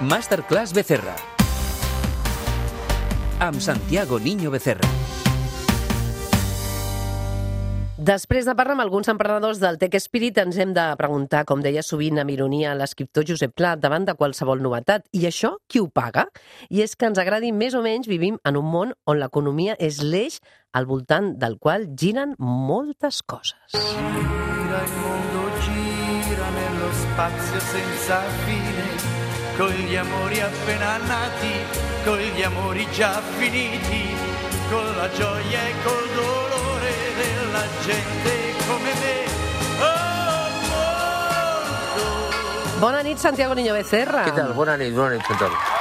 Masterclass Becerra. Amb Santiago Niño Becerra. Després de parlar amb alguns emprenedors del Tech Spirit, ens hem de preguntar, com deia sovint amb ironia l'escriptor Josep Pla, davant de qualsevol novetat. I això, qui ho paga? I és que ens agradi més o menys, vivim en un món on l'economia és l'eix al voltant del qual giren moltes coses. Gira il mondo, gira nello spazio senza fine, con gli amori appena nati, con gli amori già finiti, con la gioia e col dolore della gente come me. Oh. Bona nit, Santiago Niño Becerra. Què tal? Nit, bona nit, Santiago.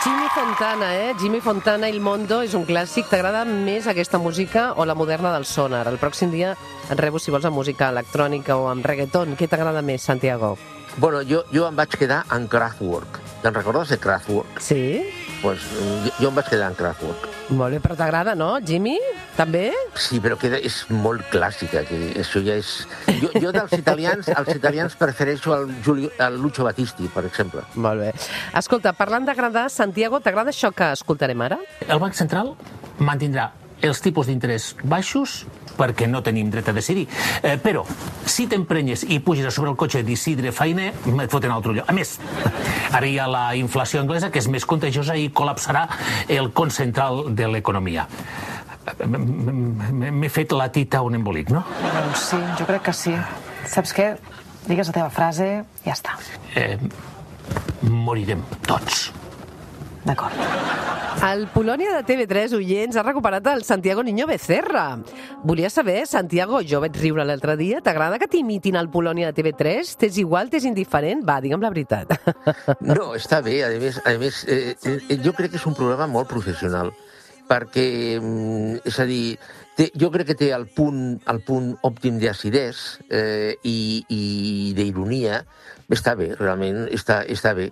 Jimmy Fontana, eh? Jimmy Fontana, Il Mondo, és un clàssic. T'agrada més aquesta música o la moderna del sonar? El pròxim dia et rebo si vols amb música electrònica o amb reggaeton. Què t'agrada més, Santiago? Bueno, jo, jo em vaig quedar en Kraftwerk. Te'n recordes de Kraftwerk? Sí? Pues, jo, jo em vaig quedar en Kraftwerk. Molt bé, però t'agrada, no, Jimmy? També? Sí, però que és molt clàssica, que això ja és... Jo, jo dels italians, els italians prefereixo el, Giulio, el Lucio Battisti, per exemple. Molt bé. Escolta, parlant d'agradar, Santiago, t'agrada això que escoltarem ara? El Banc Central mantindrà els tipus d'interès baixos perquè no tenim dret a decidir. Eh, però, si t'emprenyes i puges a sobre el cotxe d'Isidre Fainer, et foten a altre lloc. A més, ara hi ha la inflació anglesa, que és més contagiosa i col·lapsarà el con central de l'economia. M'he fet la tita un embolic, no? Doncs sí, jo crec que sí. Saps què? Digues la teva frase i ja està. Eh, morirem tots. D'acord. El Polònia de TV3, oients, ha recuperat el Santiago Niño Becerra. Volia saber, Santiago, jo vaig riure l'altre dia, t'agrada que t'imitin el Polònia de TV3? T'és igual, t'és indiferent? Va, digue'm la veritat. No, està bé. A més, a més eh, eh, jo crec que és un programa molt professional, perquè, mm, és a dir, té, jo crec que té el punt, el punt òptim d'acidès eh, i, i d'ironia. Està bé, realment, està, està bé.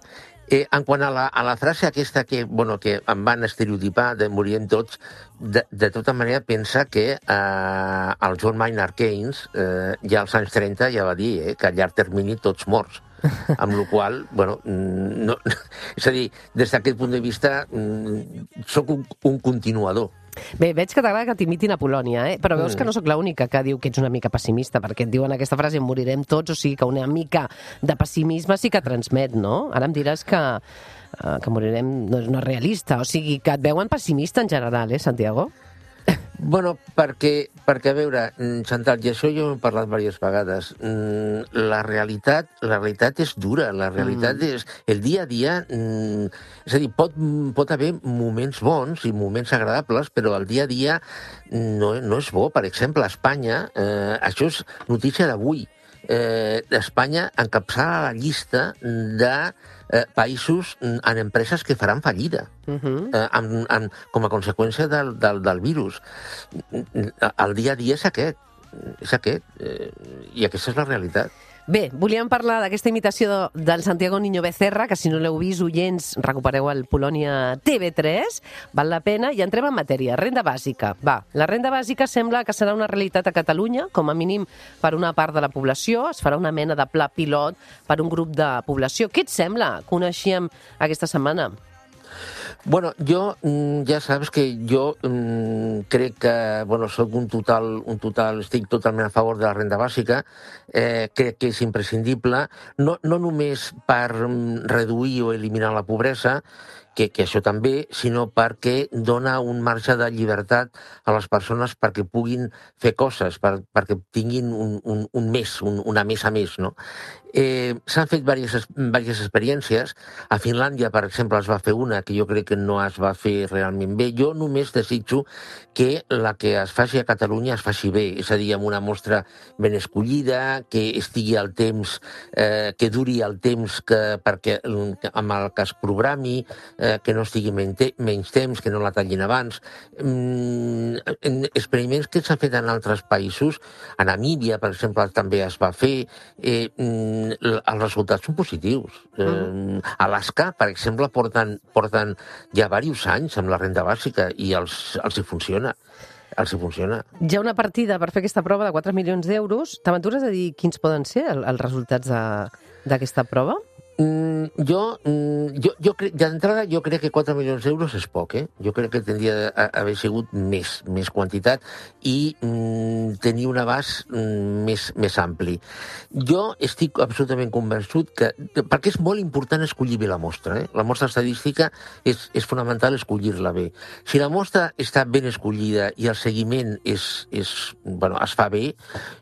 Eh, en quant a la, a la frase aquesta que, bueno, que em van estereotipar de morirem tots, de, de tota manera pensa que eh, el John Maynard Keynes eh, ja als anys 30 ja va dir eh, que a llarg termini tots morts. amb la qual bueno, no, és a dir, des d'aquest punt de vista, mm, sóc un, un continuador. Bé, veig que t'agrada que t'imitin a Polònia, eh? però veus que no sóc l'única que diu que ets una mica pessimista, perquè et diuen aquesta frase morirem tots, o sigui que una mica de pessimisme sí que transmet, no? Ara em diràs que, eh, que morirem no, no és realista, o sigui que et veuen pessimista en general, eh, Santiago? Bueno, perquè, perquè a veure, mm, Chantal, i això jo hem parlat diverses vegades, mm, la realitat, la realitat és dura, la realitat mm. és... El dia a dia, mm, és a dir, pot, pot haver moments bons i moments agradables, però el dia a dia no, no és bo. Per exemple, a Espanya, eh, això és notícia d'avui, eh, Espanya encapçala la llista de eh, països mm, en empreses que faran fallida Uh -huh. eh, amb, amb, com a conseqüència del, del, del virus. El dia a dia és aquest, és aquest, eh, i aquesta és la realitat. Bé, volíem parlar d'aquesta imitació de, del Santiago Niño Becerra, que si no l'heu vist, oients, recupereu el Polònia TV3, val la pena, i entrem en matèria. Renda bàsica. Va, la renda bàsica sembla que serà una realitat a Catalunya, com a mínim per una part de la població, es farà una mena de pla pilot per un grup de població. Què et sembla? Coneixíem aquesta setmana. Bueno, jo mm, ja saps que jo mm, crec que bueno, soc un total, un total, estic totalment a favor de la renda bàsica, eh, crec que és imprescindible, no, no només per mm, reduir o eliminar la pobresa, que, que això també, sinó perquè dona un marge de llibertat a les persones perquè puguin fer coses, per, perquè tinguin un, un, un més, un, una més a més. No? Eh, S'han fet diverses, diverses experiències. A Finlàndia, per exemple, es va fer una que jo crec que no es va fer realment bé. Jo només desitjo que la que es faci a Catalunya es faci bé, és a dir, amb una mostra ben escollida, que estigui al temps, eh, que duri el temps que, perquè, amb el que es programi, eh, que no estigui menys temps, que no la tallin abans. Mm, experiments que s'han fet en altres països, a Namíbia, per exemple, també es va fer, eh, mm, els resultats són positius. Eh, Alaska, per exemple, porten, porten ja diversos anys amb la renda bàsica i els, els hi funciona. Els hi funciona. Hi ha una partida per fer aquesta prova de 4 milions d'euros. T'aventures a dir quins poden ser el, els resultats de- d'aquesta prova? Mm, jo, mm, jo, jo crec, d'entrada, jo crec que 4 milions d'euros és poc, eh? Jo crec que tindria d'haver sigut més, més quantitat i mm, tenir un abast mm, més, més ampli. Jo estic absolutament convençut que... Perquè és molt important escollir bé la mostra, eh? La mostra estadística és, és fonamental escollir-la bé. Si la mostra està ben escollida i el seguiment és, és, bueno, es fa bé,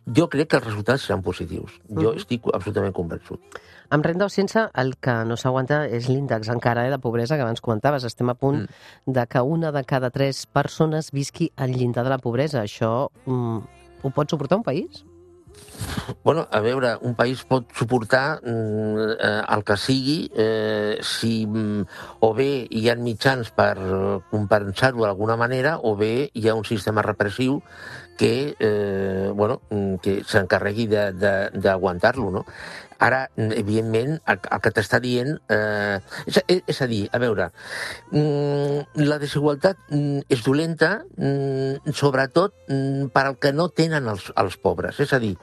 jo crec que els resultats seran positius. Jo estic absolutament convençut. Amb renda o sense, el que no s'aguanta és l'índex encara eh, de pobresa que abans comentaves. Estem a punt mm. de que una de cada tres persones visqui al llindar de la pobresa. Això mm, ho pot suportar un país? Bueno, a veure, un país pot suportar mm, eh, el que sigui eh, si mm, o bé hi ha mitjans per compensar-ho d'alguna manera o bé hi ha un sistema repressiu que, eh, bueno, mm, que s'encarregui d'aguantar-lo, no? Ara, evidentment, el, el que t'està dient... Eh, és, és a dir, a veure, mm, la desigualtat mm, és dolenta, mm, sobretot mm, per al que no tenen els, els pobres. És a dir,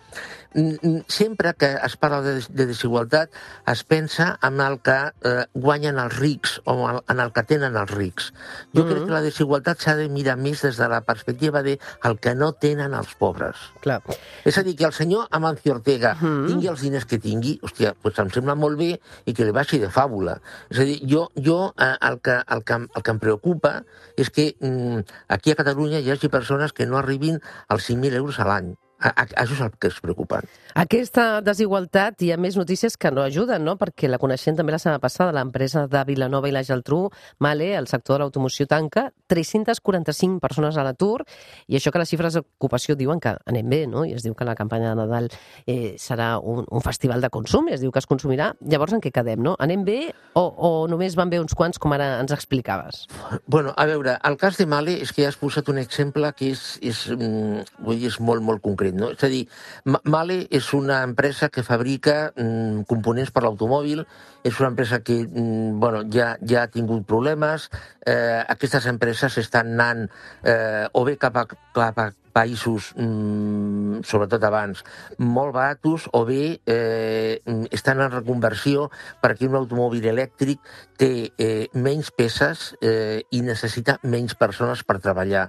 sempre que es parla de, de desigualtat es pensa en el que eh, guanyen els rics o en el que tenen els rics. Jo mm -hmm. crec que la desigualtat s'ha de mirar més des de la perspectiva de el que no tenen els pobres. Clar. És a dir, que el senyor Amancio Ortega mm -hmm. tingui els diners que tingui, hòstia, pues em sembla molt bé i que li baixi de fàbula. És a dir, jo, jo eh, el, que, el, que, el que em preocupa és que mm, aquí a Catalunya hi hagi persones que no arribin als 5.000 euros a l'any. A, a, això és el que és preocupant. Aquesta desigualtat hi ha més notícies que no ajuden, no? perquè la coneixem també la setmana passada, l'empresa de Vilanova i la Geltrú, Male, el sector de l'automoció tanca, 345 persones a l'atur, i això que les xifres d'ocupació diuen que anem bé, no? i es diu que la campanya de Nadal eh, serà un, un festival de consum, es diu que es consumirà. Llavors, en què quedem? No? Anem bé o, o només van bé uns quants, com ara ens explicaves? Bueno, a veure, el cas de Male és que ja has posat un exemple que és, és, mm, vull dir, és molt, molt concret. No? És a dir, Male és una empresa que fabrica mm, components per l'automòbil, és una empresa que mm, bueno, ja, ja ha tingut problemes, eh, aquestes empreses estan anant eh, o bé cap a, cap a països, mm, sobretot abans, molt baratos o bé eh, estan en reconversió perquè un automòbil elèctric té eh, menys peces eh, i necessita menys persones per treballar.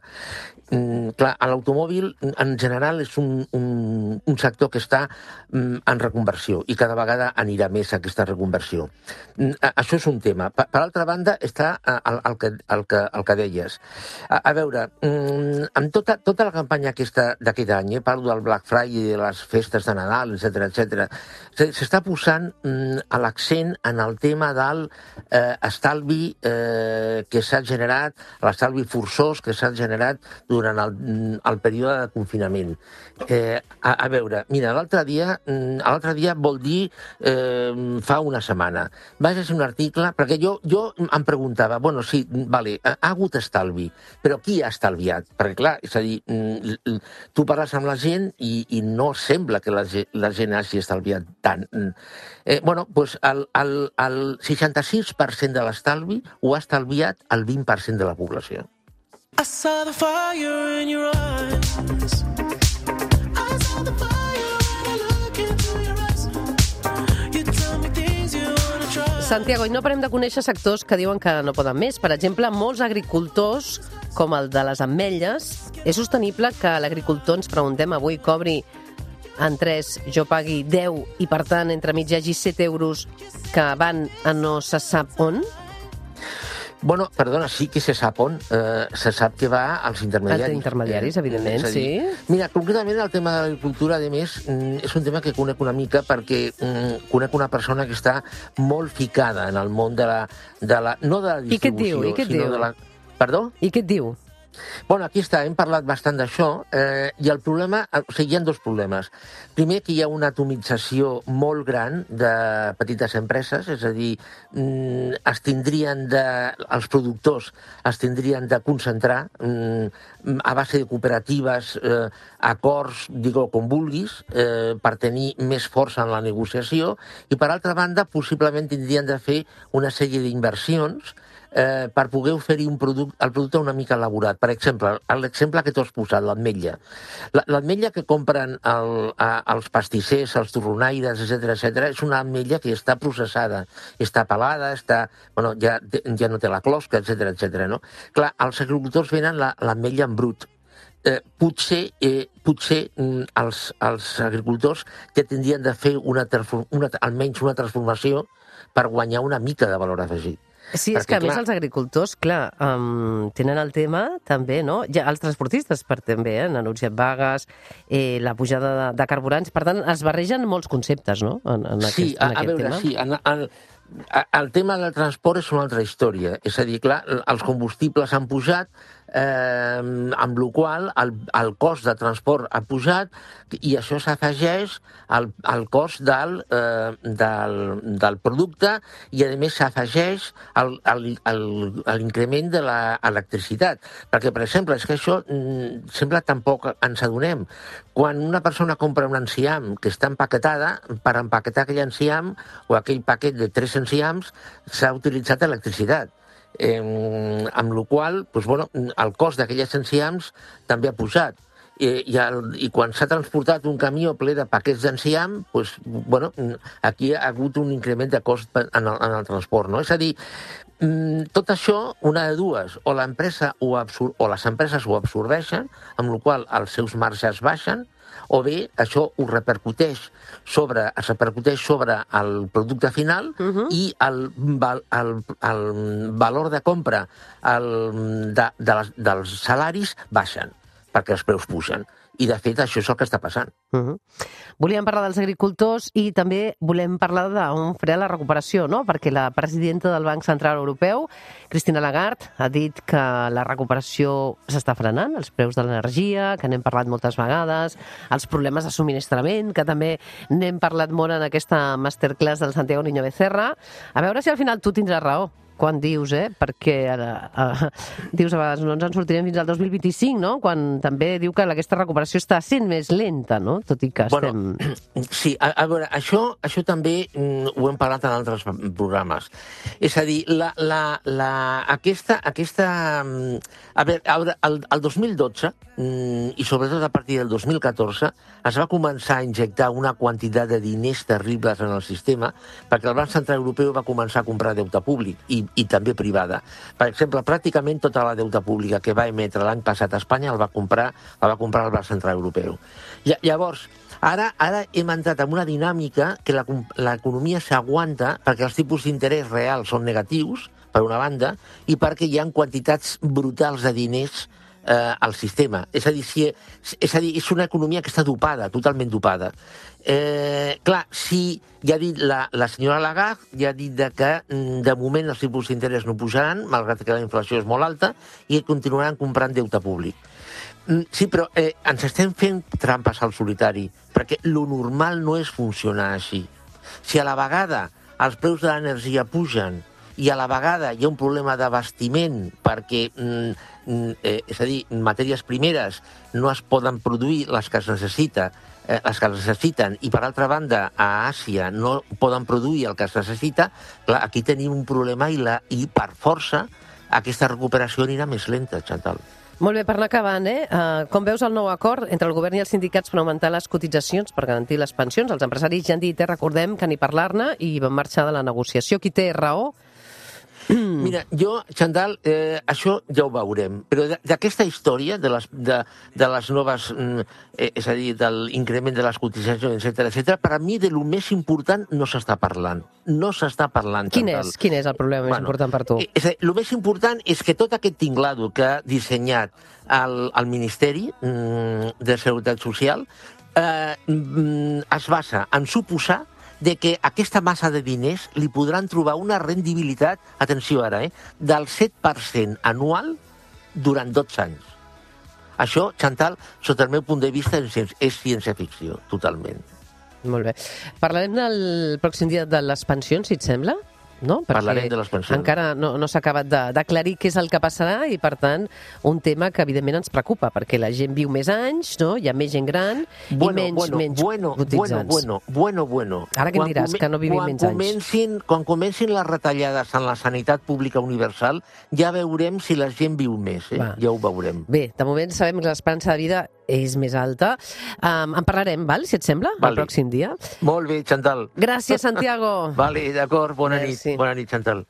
Mm, clar, l'automòbil en general és un, un, un sector que està mm, en reconversió i cada vegada anirà més a aquesta reconversió. Mm, això és un tema. Per, per altra banda, està el, el, que, el, que, el que deies. A, a veure, mm, amb tota, tota la campanya aquesta d'aquest any, eh, parlo del Black Friday, de les festes de Nadal, etc etc, s'està posant mm, l'accent en el tema del eh, estalvi eh, que s'ha generat, l'estalvi forçós que s'ha generat durant el, el període de confinament. Eh, a, a veure, mira, l'altre dia, mm, l'altre dia vol dir eh, fa una setmana. Vaig llegir un article, perquè jo, jo em preguntava, bueno, sí, vale, ha hagut estalvi, però qui ha estalviat? Perquè, clar, és a dir, mm, tu parles amb la gent i, i no sembla que la, la gent hagi estalviat tant. Eh, bueno, doncs el, el, el 66% de l'estalvi ho ha estalviat el 20% de la població. I saw the fire in your eyes. I saw the fire Santiago, i no parem de conèixer sectors que diuen que no poden més. Per exemple, molts agricultors, com el de les ametlles, és sostenible que l'agricultor, ens preguntem avui, cobri en 3 jo pagui 10 i, per tant, entre mig hi hagi 7 euros que van a no se sap on? Bueno, perdona, sí que se sap on. Eh, se sap que va als intermediaris. Els intermediaris, eh, evidentment, dir, sí. Mira, concretament el tema de l'agricultura, a més, mm, és un tema que conec una mica perquè mm, conec una persona que està molt ficada en el món de la... De la no de la distribució, I què et diu? I què et diu? De la... Perdó? I què et diu? Bueno, aquí està, hem parlat bastant d'això, eh, i el problema, o sigui, hi ha dos problemes. Primer, que hi ha una atomització molt gran de petites empreses, és a dir, mm, es tindrien de, els productors es tindrien de concentrar mm, a base de cooperatives, eh, acords, digue com vulguis, eh, per tenir més força en la negociació, i per altra banda, possiblement tindrien de fer una sèrie d'inversions eh, per poder oferir un producte, el producte una mica elaborat. Per exemple, l'exemple que tu has posat, l'ametlla. La- L'ametlla que compren el, a, els pastissers, els torronaires, etc etc, és una ametlla que està processada, està pelada, està, bueno, ja, ja no té la closca, etc etc. no? Clar, els agricultors venen la- l'ametlla en brut, eh, potser, eh, potser mm, els, els agricultors ja tindrien de fer una, una, almenys una transformació per guanyar una mica de valor afegit. Sí, és Perquè, que a més clar- els agricultors, clar, um, tenen el tema també, no? Ja, els transportistes per també eh, han anunciat vagues, eh, la pujada de, de carburants, per tant, es barregen molts conceptes, no?, en, en Sí, aquest, a, en a aquest veure, tema. sí, en, en, a- el tema del transport és una altra història. És a dir, clar, els combustibles han pujat, eh, amb la qual el, el cost de transport ha pujat i això s'afegeix al, al cost del, eh, del, del producte i, a més, s'afegeix l'increment de l'electricitat. Perquè, per exemple, és que això mm, sempre tampoc ens adonem. Quan una persona compra un enciam que està empaquetada, per empaquetar aquell enciam o aquell paquet de tres enciams s'ha utilitzat electricitat. Eh, amb la qual doncs, bueno, el cost d'aquells enciams també ha pujat. I, i, el, i quan s'ha transportat un camió ple de paquets d'enciam, doncs, bueno, aquí ha hagut un increment de cost en el, en el transport. No? És a dir, mm, tot això, una de dues, o l'empresa o les empreses ho absorbeixen, amb la qual els seus marges baixen, o bé això ho repercuteix sobre, es repercuteix sobre el producte final uh -huh. i el, val- el, el valor de compra el, de, de les, dels salaris baixen, perquè els preus pugen. I, de fet, això és el que està passant. Uh -huh. Volíem parlar dels agricultors i també volem parlar d'on farà la recuperació, no? perquè la presidenta del Banc Central Europeu, Cristina Lagarde, ha dit que la recuperació s'està frenant, els preus de l'energia, que n'hem parlat moltes vegades, els problemes de subministrament, que també n'hem parlat molt en aquesta masterclass del Santiago Niño Becerra. A veure si al final tu tindràs raó quan dius, eh? Perquè ara, eh, dius a vegades no ens en sortirem fins al 2025, no? Quan també diu que aquesta recuperació està sent més lenta, no? Tot i que estem... Sí, a, a veure, això, això també mm, ho hem parlat en altres programes. És a dir, la, la, la, aquesta... aquesta mm, a veure, a veure el, el 2012, mm, i sobretot a partir del 2014, es va començar a injectar una quantitat de diners terribles en el sistema perquè el Banc Central Europeu va començar a comprar deute públic i, i també privada. Per exemple, pràcticament tota la deuta pública que va emetre l'any passat a Espanya el va comprar, la va comprar el Banc Central Europeu. Lla- Llavors, Ara, ara hem entrat en una dinàmica que l'economia s'aguanta perquè els tipus d'interès reals són negatius, per una banda, i perquè hi ha quantitats brutals de diners eh, al sistema. És a, dir, si, és a dir, és una economia que està dopada, totalment dopada. Eh, clar, si ja ha dit la, la senyora Lagarde, ja ha dit de que mm, de moment els tipus d'interès no pujaran, malgrat que la inflació és molt alta, i continuaran comprant deute públic. Mm, Sí, però eh, ens estem fent trampes al solitari, perquè lo normal no és funcionar així. Si a la vegada els preus de l'energia pugen i a la vegada hi ha un problema d'abastiment perquè, mm, mm, eh, és a dir, matèries primeres no es poden produir les que es necessita, eh, les que es necessiten, i per altra banda a Àsia no poden produir el que es necessita, clar, aquí tenim un problema i, la, i per força aquesta recuperació anirà més lenta, Chantal. Molt bé, per anar acabant, eh? Uh, com veus el nou acord entre el govern i els sindicats per augmentar les cotitzacions per garantir les pensions? Els empresaris ja han dit, eh, recordem, que ni parlar-ne i van marxar de la negociació. Qui té raó? Mira, jo, Xandall, eh, això ja ho veurem, però d'aquesta història de les, de, de les noves, mm, eh, és a dir, de l'increment de les cotitzacions, etc etc, per a mi de lo més important no s'està parlant. No s'està parlant, Quin Chantal. és, quin és el problema més important per tu? Eh, És a dir, el més important és que tot aquest tinglado que ha dissenyat el, el Ministeri mm, de Seguretat Social eh, mm, es basa en suposar de que aquesta massa de diners li podran trobar una rendibilitat, atenció ara, eh, del 7% anual durant 12 anys. Això, Chantal, sota el meu punt de vista, és ciència- és ciència-ficció, totalment. Molt bé. Parlarem el pròxim dia de les pensions, si et sembla? No? Parlarem de les pensions. encara no, no s'ha acabat de- d'aclarir què és el que passarà i, per tant, un tema que evidentment ens preocupa, perquè la gent viu més anys, no? hi ha més gent gran Bueno, i menys, bueno, menys bueno, bueno, cotitzants. bueno, bueno, bueno. Ara què Quan diràs, que no vivim quan menys anys? comencin, Quan comencin les retallades en la sanitat pública universal, ja veurem si la gent viu més, eh? Va. Ja ho veurem. Bé, de moment sabem que l'esperança de vida és més alta. Um, en parlarem, val, si et sembla, el Vale. pròxim dia. Molt bé, Chantal. Gràcies, Santiago. Vale, d'acord, bona Merci. nit. Bona nit, Chantal.